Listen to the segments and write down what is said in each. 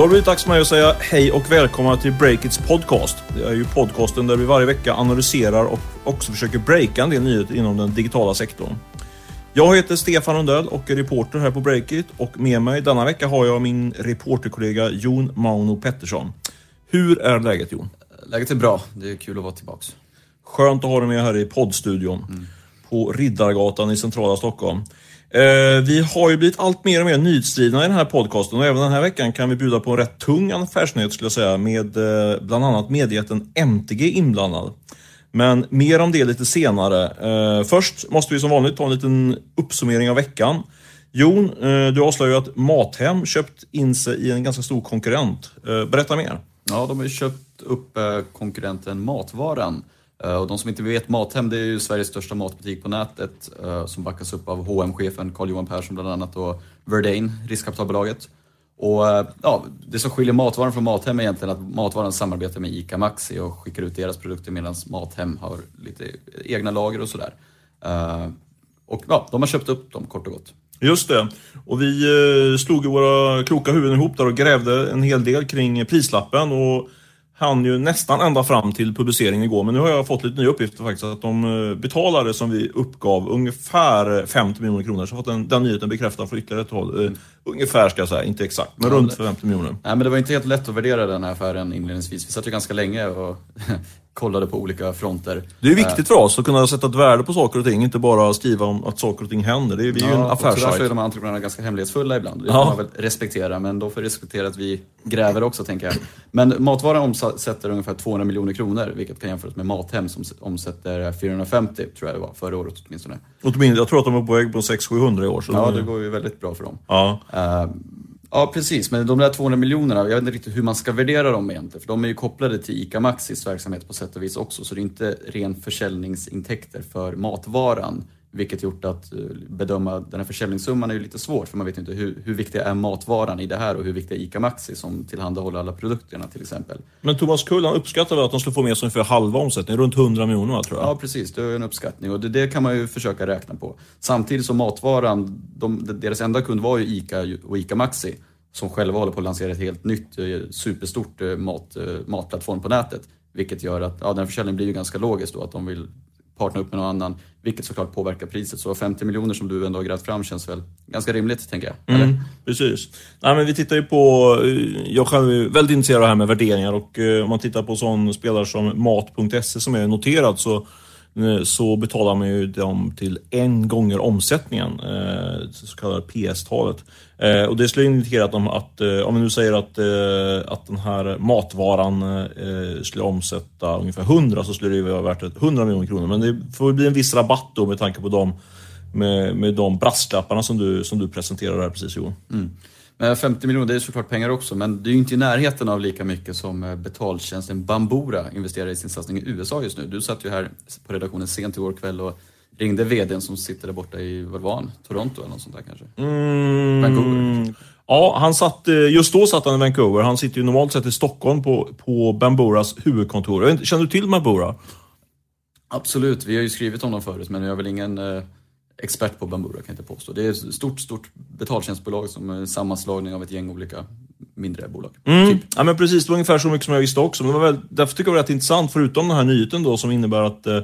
Då har det blivit dags för mig att säga hej och välkomna till Breakits podcast. Det är ju podcasten där vi varje vecka analyserar och också försöker breaka en del nyheter inom den digitala sektorn. Jag heter Stefan Lundell och är reporter här på Breakit och med mig denna vecka har jag min reporterkollega Jon Mauno Pettersson. Hur är läget Jon? Läget är bra. Det är kul att vara tillbaks. Skönt att ha dig med här i poddstudion mm på Riddargatan i centrala Stockholm. Eh, vi har ju blivit allt mer och mer nyhetsdrivna i den här podcasten och även den här veckan kan vi bjuda på en rätt tung affärsnyhet skulle jag säga med eh, bland annat mediejätten MTG inblandad. Men mer om det lite senare. Eh, först måste vi som vanligt ta en liten uppsummering av veckan. Jon, du avslöjar ju att Mathem köpt in sig i en ganska stor konkurrent. Berätta mer. Ja, de har ju köpt upp konkurrenten Matvaran. Eh, och de som inte vet, Mathem det är ju Sveriges största matbutik på nätet eh, som backas upp av hm chefen Carl-Johan Persson bland annat och Verdane, riskkapitalbolaget. Och eh, ja, det som skiljer Matvaran från Mathem är egentligen att Matvaran samarbetar med ICA Maxi och skickar ut deras produkter medan Mathem har lite egna lager och sådär. Och ja, de har köpt upp dem kort och gott. Just det. Och vi slog våra kloka huvuden ihop där och grävde en hel del kring prislappen. Och han ju nästan ända fram till publiceringen igår. Men nu har jag fått lite nya uppgifter faktiskt. Att de eh, betalade som vi uppgav ungefär 50 miljoner kronor. Så jag har fått den, den nyheten bekräftad från ytterligare ett håll. Uh, ungefär ska jag säga, inte exakt. Men ja, runt 50 miljoner. Nej men det var inte helt lätt att värdera den här affären inledningsvis. Vi satt ju ganska länge och kollade på olika fronter. Det är viktigt för oss att kunna sätta ett värde på saker och ting, inte bara skriva om att saker och ting händer. Det är, vi är ju en affärssajt. Tyvärr så är de entreprenörerna ganska hemlighetsfulla ibland. Det ja. får man väl respektera, men då får vi respektera att vi gräver också, tänker jag. Men Matvaran omsätter ungefär 200 miljoner kronor, vilket kan jämföras med Mathem som omsätter 450, tror jag det var, förra året åtminstone. Åtminstone, jag tror att de är på väg på 600-700 i år. Så ja, det går ju väldigt bra för dem. Ja. Uh, Ja, precis. Men de där 200 miljonerna, jag vet inte riktigt hur man ska värdera dem egentligen. För de är ju kopplade till ICA Maxis verksamhet på sätt och vis också. Så det är inte ren försäljningsintäkter för matvaran. Vilket gjort att eh, bedöma den här försäljningssumman är ju lite svårt för man vet inte hur, hur viktig är matvaran i det här och hur viktig är ICA Maxi som tillhandahåller alla produkterna till exempel. Men Thomas Kull han uppskattar väl att de skulle få med sig ungefär halva omsättningen, runt 100 miljoner tror jag? Ja precis, det är en uppskattning och det, det, kan man ju försöka räkna på. Samtidigt som matvaran, de, deras enda kund var ju ICA och ICA Maxi som själva håller på att lansera ett helt nytt eh, superstort eh, mat, matplattform på nätet. Vilket gör att ja, den försäljningen blir ju ganska logisk då, att de vill partna upp med någon annan, vilket såklart påverkar priset. Så 50 miljoner som du ändå har grävt fram känns väl ganska rimligt, tänker jag. Mm, precis. Nej, men vi tittar ju på, eh, jag själv är väldigt intresserad av det här med värderingar och eh, om man tittar på sån spelare som Mat.se som är noterad så Eh, så betalar man ju dem till en gånger omsättningen, det så kallade PS-talet. Eh, och det skulle indikera att, de, att om vi nu säger att, att den här matvaran skulle omsätta ungefär 100 så skulle det vara värt 100 miljoner kronor. Men det får bli en viss rabatt då med tanke på de, med, med de brasklapparna som du, som du presenterade här precis Johan. Mm. 50 miljoner, det är såklart pengar också, men det är ju inte i närheten av lika mycket som eh, betaltjänsten Bambora investerar i sin satsning i USA just nu. Du satt ju här på redaktionen sent igår kväll och ringde VDn som sitter där borta i, vad var han? Toronto eller något sånt där kanske? Mm. Vancouver? Ja, han satt, eh, just då satt han i Vancouver. Han sitter ju normalt sett i Stockholm på, på Bamboras huvudkontor. Känner du till Bambora? Absolut, vi har ju skrivit om dem förut, men jag har väl ingen eh, expert på Bambura kan jag inte påstå. Det är ett stort, stort betaltjänstbolag som är en sammanslagning av ett gäng olika mindre bolag. Mm. Typ. Ja men precis, det var ungefär så mycket som jag visste också. Men det var väl, därför tycker jag det var rätt intressant, förutom den här nyheten då som innebär att eh,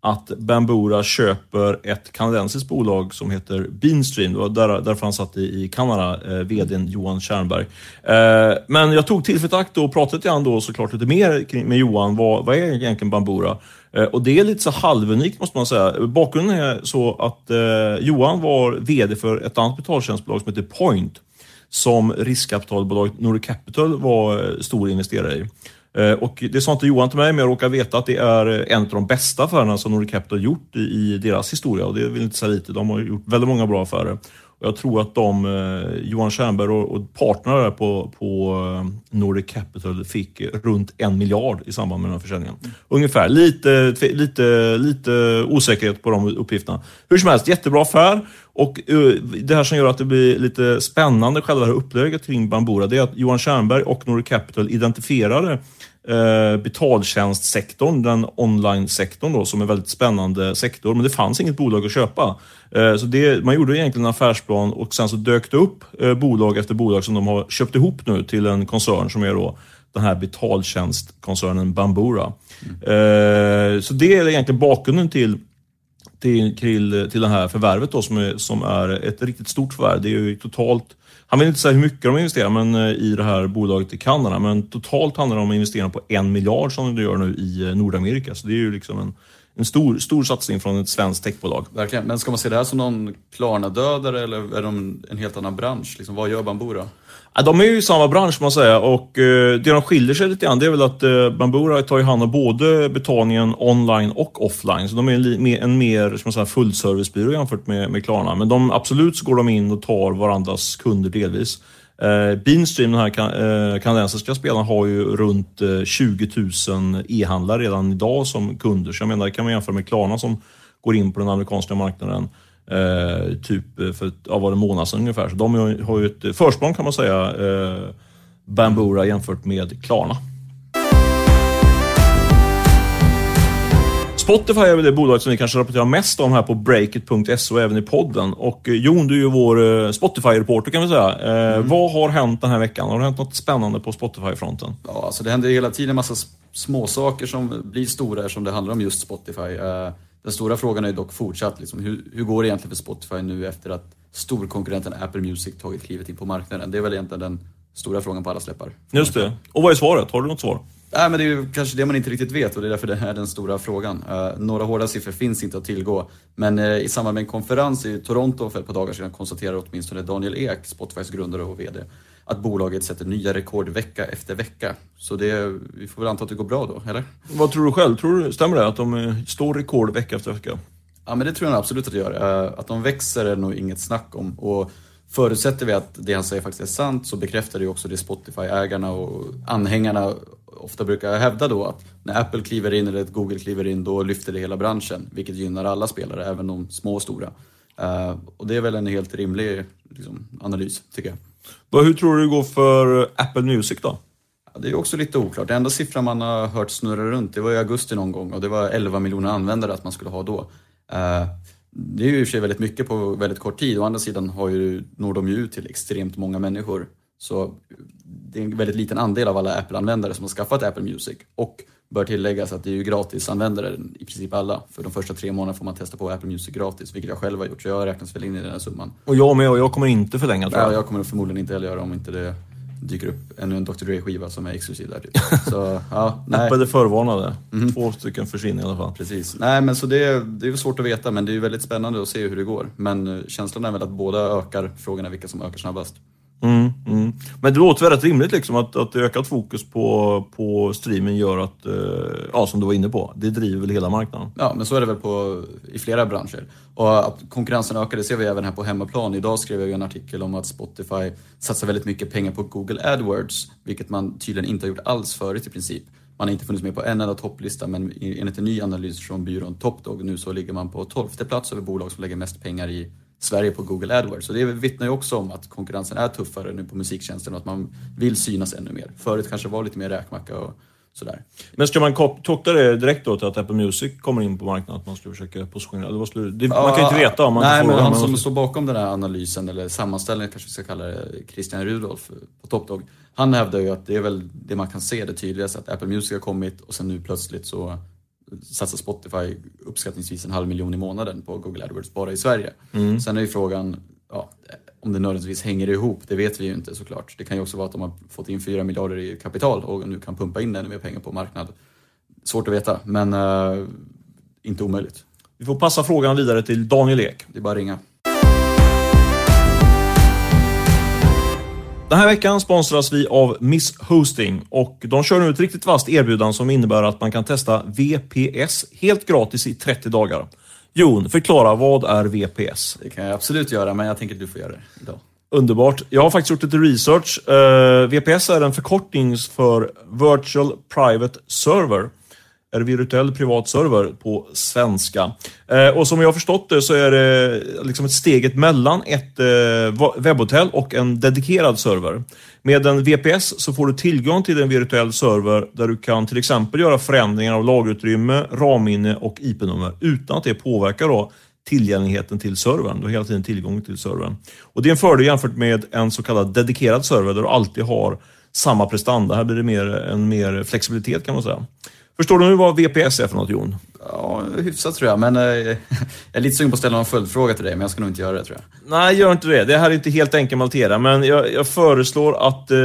att Bambura köper ett kanadensiskt bolag som heter Beanstream. Det var där, därför han satt i, i Kanada, eh, VDn Johan Tjärnberg. Eh, men jag tog tillfället i akt och pratade lite grann då såklart lite mer kring, med Johan. Vad, vad är egentligen Bambura? Eh, och det är lite så halvunikt måste man säga. Bakgrunden är så att eh, Johan var VD för ett annat betaltjänstbolag som heter Point som riskkapitalbolaget Nordic Capital var eh, stor investerare i. Eh, och det sa inte Johan till mig, men jag råkar veta att det är eh, en av de bästa affärerna som Nordic Capital gjort i deras historia. Och det vill inte säga lite. De har gjort väldigt många bra affärer. Och jag tror att de, eh, Johan Tjernberg och, och där på, på eh, Nordic Capital fick runt en miljard i samband med den här försäljningen. Mm. Ungefär. Lite, lite, lite osäkerhet på de uppgifterna. Hur som helst, jättebra affär. Och eh, det här som gör att det blir lite spännande, själva det här upplägget kring Bambora, det är att Johan Tjernberg och Nordic Capital identifierade eh, betaltjänstsektorn, den online-sektorn då, som en väldigt spännande sektor. Men det fanns inget bolag att köpa. Eh, så det, man gjorde egentligen en affärsplan och sen så dök det upp eh, bolag efter bolag som de har köpt ihop nu till en koncern som är då den här betaltjänstkoncernen Bambura. Mm. Så det är egentligen bakgrunden till till, till, till det här förvärvet då, som, är, som är ett riktigt stort förvärv. Det är ju totalt han vill inte säga hur mycket de investerar men, eh, i det här bolaget i Kanada, men totalt handlar det om investeringar på en miljard som det gör nu i eh, Nordamerika. Så det är ju liksom en, en stor, stor satsning från ett svenskt techbolag. Verkligen. Men ska man se det här som någon Klarna-dödare eller är de en helt annan bransch? Liksom, vad gör Bambora? Ja, de är ju i samma bransch man säga och eh, det de skiljer sig lite grann det är väl att eh, Bambura tar ju hand om både betalningen online och offline. Så de är en, en mer som säga, fullservicebyrå jämfört med, med Klarna. Men de, absolut så går de in och tar varandras kunder delvis. Eh, Beanstream, den här kan, eh, kanadensiska spelaren, har ju runt eh, 20 000 e-handlare redan idag som kunder. Så jag menar, det kan man jämföra med Klarna som går in på den amerikanska marknaden. Eh, typ eh, för ja, var det månad sedan ungefär. Så de har ju ett försprång kan man säga, eh, Bambora jämfört med Klarna. Spotify är väl det bolag som vi kanske rapporterar mest om här på breakit.se och även i podden. Och eh, Jon, du är ju vår eh, Spotify-reporter kan vi säga. Mm. Vad har hänt den här veckan? Har det hänt något spännande på Spotify-fronten? Ja, alltså det händer hela tiden en massa småsaker som blir stora som det handlar om just Spotify. Den stora frågan är dock fortsatt, liksom, hur, hur går det egentligen för Spotify nu efter att storkonkurrenten Apple Music tagit klivet in på marknaden? Det är väl egentligen den stora frågan på alla släppar. Just det. Och vad är svaret? Har du något svar? Nej, men det är ju kanske det man inte riktigt vet och det är därför det är den stora frågan. Uh, några hårda siffror finns inte att tillgå. Men uh, i samband med en konferens i Toronto för ett par dagar sedan konstaterade åtminstone Daniel Ek, Spotifys grundare och VD, att bolaget sätter nya rekord vecka efter vecka. Så det, vi får väl anta att det går bra då, eller? Vad tror du själv? Tror du, stämmer det att de eh, står rekord vecka efter vecka? Ja, men det tror jag absolut att det gör. Eh, att de växer är nog inget snack om. Och förutsätter vi att det han säger faktiskt är sant så bekräftar det också det Spotify-ägarna och anhängarna ofta brukar hävda då att när Apple kliver in eller Google kliver in då lyfter det hela branschen, vilket gynnar alla spelare, även de små och stora. Eh, och det är väl en helt rimlig liksom, analys, tycker jag. Hur tror du det går för Apple Music då? Ja, det är också lite oklart. Den enda siffran man har hört snurra runt, det var i augusti någon gång och det var 11 miljoner användare att man skulle ha då. Eh, det är ju i och för sig väldigt mycket på väldigt kort tid. Å andra sidan har ju, når de ju ut till extremt många människor. Så det är en väldigt liten andel av alla Apple-användare som har skaffat Apple Music. Och bör tilläggas att det är ju gratisanvändare, i princip alla. För de första tre månaderna får man testa på Apple Music gratis, vilket jag själv har gjort. Så jag räknas väl in i den här summan. Och jag med, och jag kommer inte förlänga tror jag. Ja, jag kommer förmodligen inte heller göra om inte det dyker upp ännu en Dr Dre-skiva som är exklusiv där. Typ. Så, ja, nej. Apple är förvarnade. Mm. Två stycken försvinner i alla fall. Precis. Nej, men så det, det är svårt att veta, men det är väldigt spännande att se hur det går. Men eh, känslan är väl att båda ökar. Frågan är vilka som ökar snabbast. Mm, mm. Men det låter väldigt rimligt liksom att, att ökat fokus på, på streaming gör att, eh, ja som du var inne på, det driver väl hela marknaden. Ja, men så är det väl på, i flera branscher. Och att konkurrensen ökar, det ser vi även här på hemmaplan. Idag skrev jag en artikel om att Spotify satsar väldigt mycket pengar på Google AdWords, vilket man tydligen inte har gjort alls förut i princip. Man har inte funnits med på en enda topplista, men enligt en ny analys från byrån Topdog nu så ligger man på tolfte plats över bolag som lägger mest pengar i Sverige på Google AdWords. Så det vittnar ju också om att konkurrensen är tuffare nu på musiktjänsten och att man vill synas ännu mer. Förut kanske var lite mer räkmacka och sådär. Men ska man tolka det direkt då till att Apple Music kommer in på marknaden? Att man ska försöka positionera? Eller vad det, man kan ju inte veta om man Nej, men han som står bakom den här analysen, eller sammanställningen kanske vi ska kalla det, Christian Rudolf på Topdog. Han hävdar ju att det är väl det man kan se det tydligaste, att Apple Music har kommit och sen nu plötsligt så satsar Spotify uppskattningsvis en halv miljon i månaden på Google AdWords bara i Sverige. Mm. Sen är ju frågan ja, om det nödvändigtvis hänger ihop, det vet vi ju inte såklart. Det kan ju också vara att de har fått in 4 miljarder i kapital och nu kan pumpa in ännu mer pengar på marknaden. Svårt att veta, men uh, inte omöjligt. Vi får passa frågan vidare till Daniel Ek. Det är bara att ringa. Den här veckan sponsras vi av Miss Hosting och de kör nu ett riktigt vasst erbjudande som innebär att man kan testa VPS helt gratis i 30 dagar. Jon, förklara, vad är VPS? Det kan jag absolut göra, men jag tänker att du får göra det idag. Underbart. Jag har faktiskt gjort lite research. Uh, VPS är en förkortning för Virtual Private Server är virtuell privat server på svenska. Eh, och som jag har förstått det så är det eh, liksom ett steget mellan ett eh, webbhotell och en dedikerad server. Med en VPS så får du tillgång till en virtuell server där du kan till exempel göra förändringar av lagutrymme, ramminne och IP-nummer utan att det påverkar då tillgängligheten till servern. Du har hela tiden tillgång till servern. Och Det är en fördel jämfört med en så kallad dedikerad server där du alltid har samma prestanda. Här blir det mer, en mer flexibilitet kan man säga. Förstår du nu vad VPS är för något Jon? Ja, hyfsat tror jag, men eh, jag är lite sugen på att ställa en följdfråga till dig, men jag ska nog inte göra det tror jag. Nej, gör inte det. Det här är inte helt enkelt att maltera, men jag, jag föreslår att eh,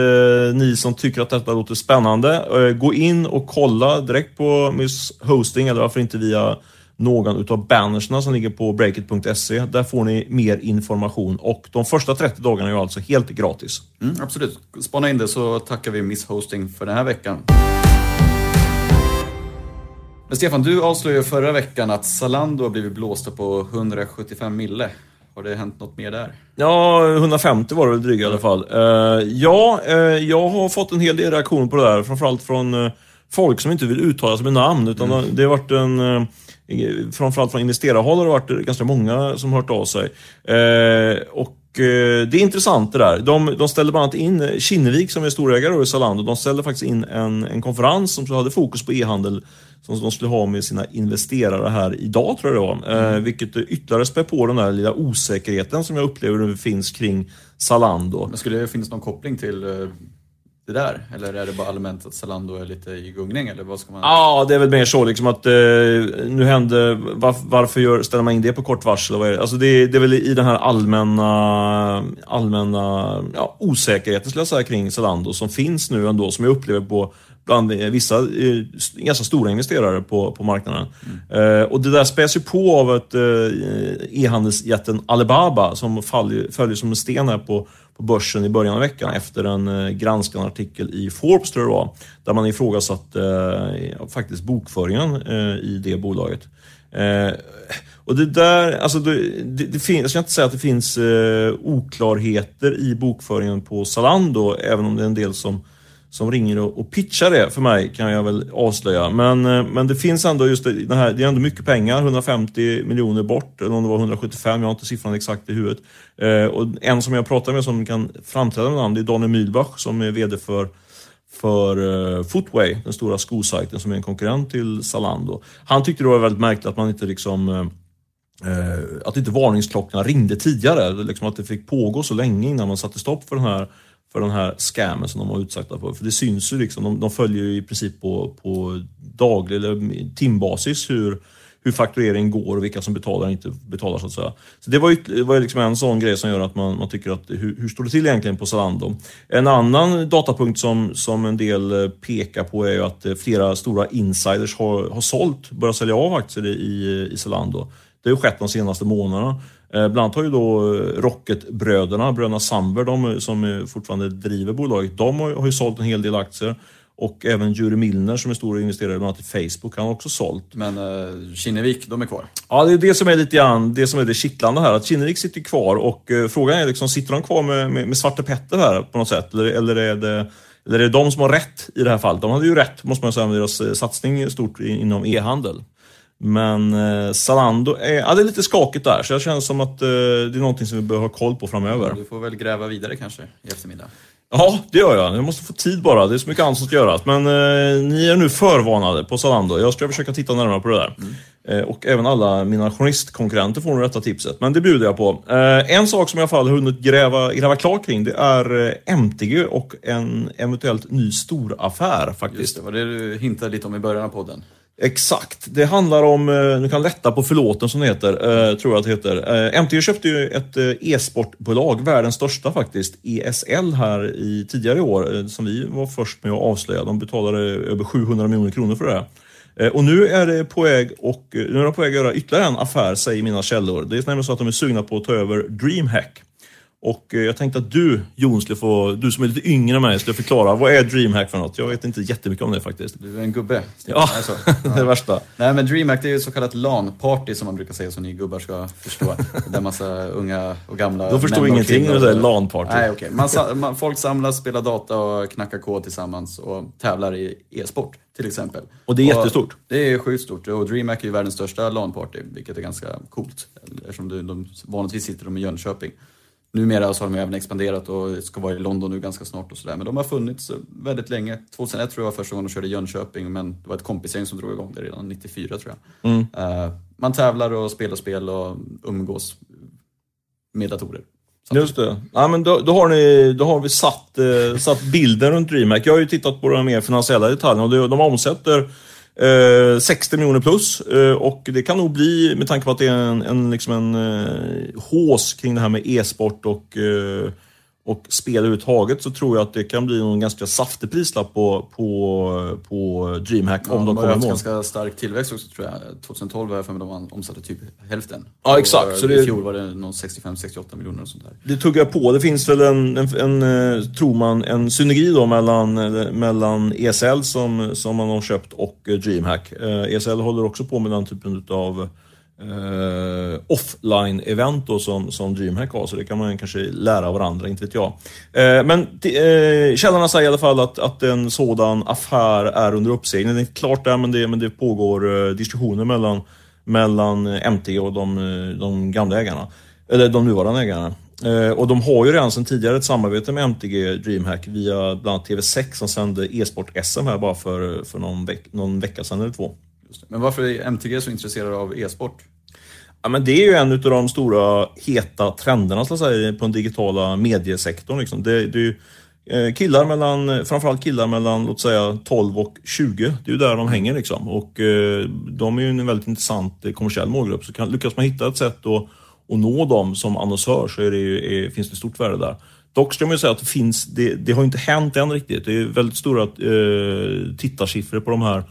ni som tycker att detta låter spännande, eh, gå in och kolla direkt på Miss Hosting, eller varför inte via någon utav bannersna som ligger på breakit.se. Där får ni mer information och de första 30 dagarna är alltså helt gratis. Mm, absolut. Spana in det så tackar vi Miss Hosting för den här veckan. Men Stefan, du avslöjade förra veckan att Zalando har blivit blåsta på 175 mille. Har det hänt något mer där? Ja, 150 var det väl drygt i alla fall. Uh, ja, uh, jag har fått en hel del reaktioner på det där. Framförallt från uh, folk som inte vill uttala sig med namn. Utan mm. det har varit en... Framförallt från investerarhåll har det varit ganska många som hört av sig. och det är intressant det där. De, de ställde bland annat in, Kinnevik som är storägare i Zalando, de ställde faktiskt in en, en konferens som hade fokus på e-handel som de skulle ha med sina investerare här idag, tror jag det var. Eh, mm. Eh, vilket ytterligare spär på den där lilla osäkerheten som jag upplever nu finns kring Zalando. Men skulle det finnas någon koppling till eh, det där? Eller är det bara allmänt att Zalando är lite i gungning? Eller vad ska man... Ja, det är väl mer så liksom att eh, nu hände... Var, varför gör, ställer man in det på kort varsel? Vad är det? Alltså det, det är väl i den här allmänna, allmänna ja, osäkerheten skulle jag säga kring Zalando som finns nu ändå, som jag upplever på bland vissa eh, ganska stora investerare på, på marknaden. Mm. Eh, och det där späs ju på av att eh, e-handelsjätten Alibaba som följer, följer som en sten här på, på börsen i början av veckan efter en eh, granskande artikel i Forbes, tror jag det var, där man ifrågasatte eh, faktiskt bokföringen eh, i det bolaget. Eh, och det där, alltså det, det, det finns, jag ska inte säga att det finns eh, oklarheter i bokföringen på Zalando, även om det är en del som som ringer och, och pitchar det för mig kan jag väl avslöja. Men, eh, men det finns ändå just det, här, det är ändå mycket pengar, 150 miljoner bort, eller om det var 175, jag har inte siffran exakt i huvudet. Eh, och en som jag pratar med som kan framträda med namn, det är Daniel Mühlbach som är VD för för eh, Footway, den stora skosajten som är en konkurrent till Zalando. Han tyckte det var väldigt märkligt att man inte liksom eh, att inte varningsklockorna ringde tidigare, liksom att det fick pågå så länge innan man satte stopp för den här för den här scammen som de var utsatta för. För det syns ju liksom, de, de följer ju i princip på, på daglig eller timbasis hur, hur faktureringen går och vilka som betalar och inte betalar så att säga. Så det var ju det var liksom en sån grej som gör att man, man tycker att hur, hur står det till egentligen på Zalando? En annan datapunkt som, som en del eh, pekar på är ju att eh, flera stora insiders har, har sålt, börjat sälja av aktier i, i Zalando. Det har ju skett de senaste månaderna. Eh, bland annat har ju då eh, Rocketbröderna, bröderna Samber, de som fortfarande driver bolaget, de har ju sålt en hel del aktier. Och även Jure Milner som är stor investerare bland annat i Facebook, han har också sålt. Men uh, Kinnevik, de är kvar? Ja, det är det som är lite grann det som är det kittlande här. Att Kinnevik sitter kvar och uh, frågan är liksom, sitter de kvar med, med, med Svarte Petter här på något sätt? Eller, eller, är det, eller är det de som har rätt i det här fallet? De hade ju rätt, måste man säga, med deras satsning stort inom e-handel. Men eh, Zalando, är, ja, det är lite skakigt där, så jag känner som att eh, det är någonting som vi behöver ha koll på framöver. Du får väl gräva vidare kanske i eftermiddag? Ja, det gör jag. Jag måste få tid bara. Det är så mycket annat som ska göras. Men eh, ni är nu förvarnade på Zalando. Jag ska försöka titta närmare på det där. Mm. Eh, och även alla mina journalistkonkurrenter får nog detta tipset. Men det bjuder jag på. Eh, en sak som jag i alla fall hunnit gräva, gräva klart kring, det är eh, MTG och en eventuellt ny storaffär faktiskt. Just det, var det du hintade lite om i början av podden. Exakt. Det handlar om, eh, nu kan lätta på förlåten som det heter, eh, tror jag att det heter. Eh, MTG köpte ju ett e-sportbolag, världens största faktiskt, ESL här i tidigare år, som vi var först med att avslöja. De betalade över 700 miljoner kronor för det. Och nu är det på väg och nu är de på väg att göra ytterligare en affär, säger mina källor. Det är nämligen så att de är sugna på att ta över DreamHack. Och eh, jag tänkte att du, Jon, skulle få, du som är lite yngre än mig, skulle förklara. Vad är DreamHack för något? Jag vet inte jättemycket om det faktiskt. Du är en gubbe. Ja, Alltså, det är det värsta. Nej men DreamHack det är ju ett så kallat LAN-party som man brukar säga som ni gubbar ska förstå. Där massa unga och gamla De förstår och ingenting när du säger LAN-party. Nej. Man, man, folk samlas, spelar data och knackar kod tillsammans och tävlar i e-sport till exempel. Och det är jättestort. Det är sjukt stort och DreamHack är ju världens största LAN-party vilket är ganska coolt. Eftersom de, de, vanligtvis sitter de i Jönköping. Numera så har de även expanderat och ska vara i London nu ganska snart och sådär. Men de har funnits väldigt länge. 2001 tror jag var första gången de körde i Jönköping men det var ett kompisgäng som drog igång det redan 94 tror jag. Mm. Eh, man tävlar och spelar spel och umgås med datorer. Just det. Ja, men då, då, har ni, då har vi satt, eh, satt bilden runt DreamHack. Jag har ju tittat på de mer finansiella detaljerna och de omsätter eh, 60 miljoner plus. Eh, och det kan nog bli, med tanke på att det är en, en, liksom en eh, hås kring det här med e-sport och, eh, och spel överhuvudtaget, så tror jag att det kan bli en ganska saftig prislapp på, på, på DreamHack om de har kommer i haft mål. ganska stark tillväxt också tror jag. 2012 var jag för mig de omsatte typ hälften. Ja, exakt. Så I det- fjol var det någon 65-68 miljoner och sånt där. Det tuggar på. Det finns väl en, en, en eh, tror man, en synergi då mellan, eh, mellan ESL som, som man har köpt och eh, DreamHack. ESL håller också på med den typen av eh, offline-event då som, som DreamHack har, så det kan man kanske lära av varandra, inte vet jag. Eh, men t- eh, källorna säger i alla fall att, att en sådan affär är under uppsegling. Det är inte klart där, men det, men det pågår eh, diskussioner mellan, mellan MT och de, eh, de gamla ägarna. Eller de nuvarande ägarna. Eh, och de har ju redan sedan tidigare ett samarbete med MTG DreamHack via bland annat TV6 som sände e-sport-SM här bara för, för någon, veck, någon vecka sedan eller två. Men varför är MTG så intresserade av e-sport? Ja, men det är ju en av de stora heta trenderna så att säga, på den digitala mediesektorn. Liksom. Det, det är ju eh, killar mellan, framförallt killar mellan låt säga 12 och 20. Det är ju där de hänger liksom. Och eh, de är ju en väldigt intressant eh, kommersiell målgrupp. Så kan, lyckas man hitta ett sätt att, att nå dem som annonsör så är det ju, är, finns det stort värde där. Dock ska man ju säga att det finns, det, det har inte hänt än riktigt. Det är väldigt stora eh, tittarsiffror på de här eh,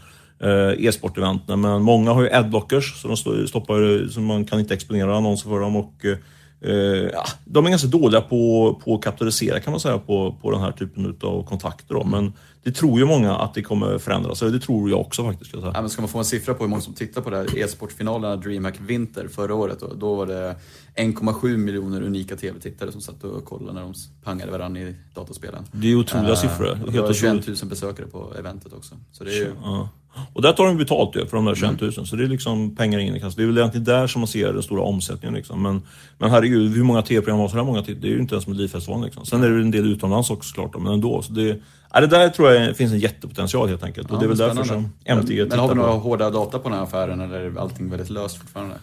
e-sporteventen. Men många har ju adblockers, så de stoppar, så man kan inte exponera annonser för dem. Och, eh, ja, de är ganska dåliga på, på att kapitalisera kan man säga på, på den här typen av kontakter. Då. Men det tror ju många att det kommer förändras. Det tror jag också faktiskt. Ska säga. Ja, men ska man få en siffra på hur många som tittar på det här e-sportfinalerna DreamHack Vinter förra året, då, då var det 1,7 miljoner unika TV-tittare som satt och kollade när de pangade varandra i dataspelen. Det är otroliga Eh, siffror. Det var 21 otroligt. 000 besökare på eventet också. Så det är ju, Ja. Och där tar de betalt ju för de där 21 Mm. 000, så det är liksom pengar in i kassan. Det är väl egentligen där som man ser den stora omsättningen. Liksom. Men, men herregud, hur många tv-program har så här många tittare? Det är ju inte ens Melodifestivalen. Liksom. Sen är det en del utomlands också såklart, men ändå. Så det, ja, det där tror jag finns en jättepotential helt enkelt. Och det är väl Ja, därför spännande. som MTG Men, men har vi tittar några på hårda data på den här affären eller är allting väldigt löst fortfarande?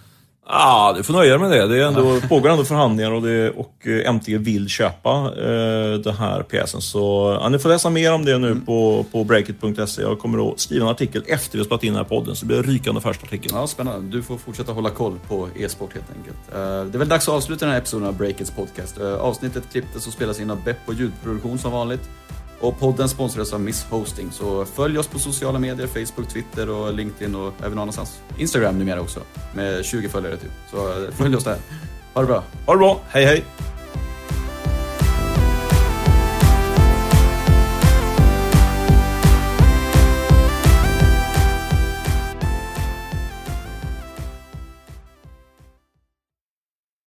Ja, du får nöja dig med det. Det är ändå, pågår ändå förhandlingar och, det, och eh, MTG vill köpa eh, den här pjäsen. Så ja, ni får läsa mer om det nu Mm. på, på breakit.se. Jag kommer att skriva en artikel efter vi har spelat in den här podden, så det blir en rykande färsk artikel. Ja, spännande. Du får fortsätta hålla koll på e-sport helt enkelt. Eh, Det är väl dags att avsluta den här episoden av Breakits podcast. Eh, Avsnittet klipptes och spelas in av Beppo ljudproduktion som vanligt. Och podden sponsras av Miss Hosting, så följ oss på sociala medier, Facebook, Twitter och LinkedIn och även någon annanstans. Instagram numera också, med 20 följare typ. Så eh, följ oss där. Ha det bra! Ha det bra, hej hej!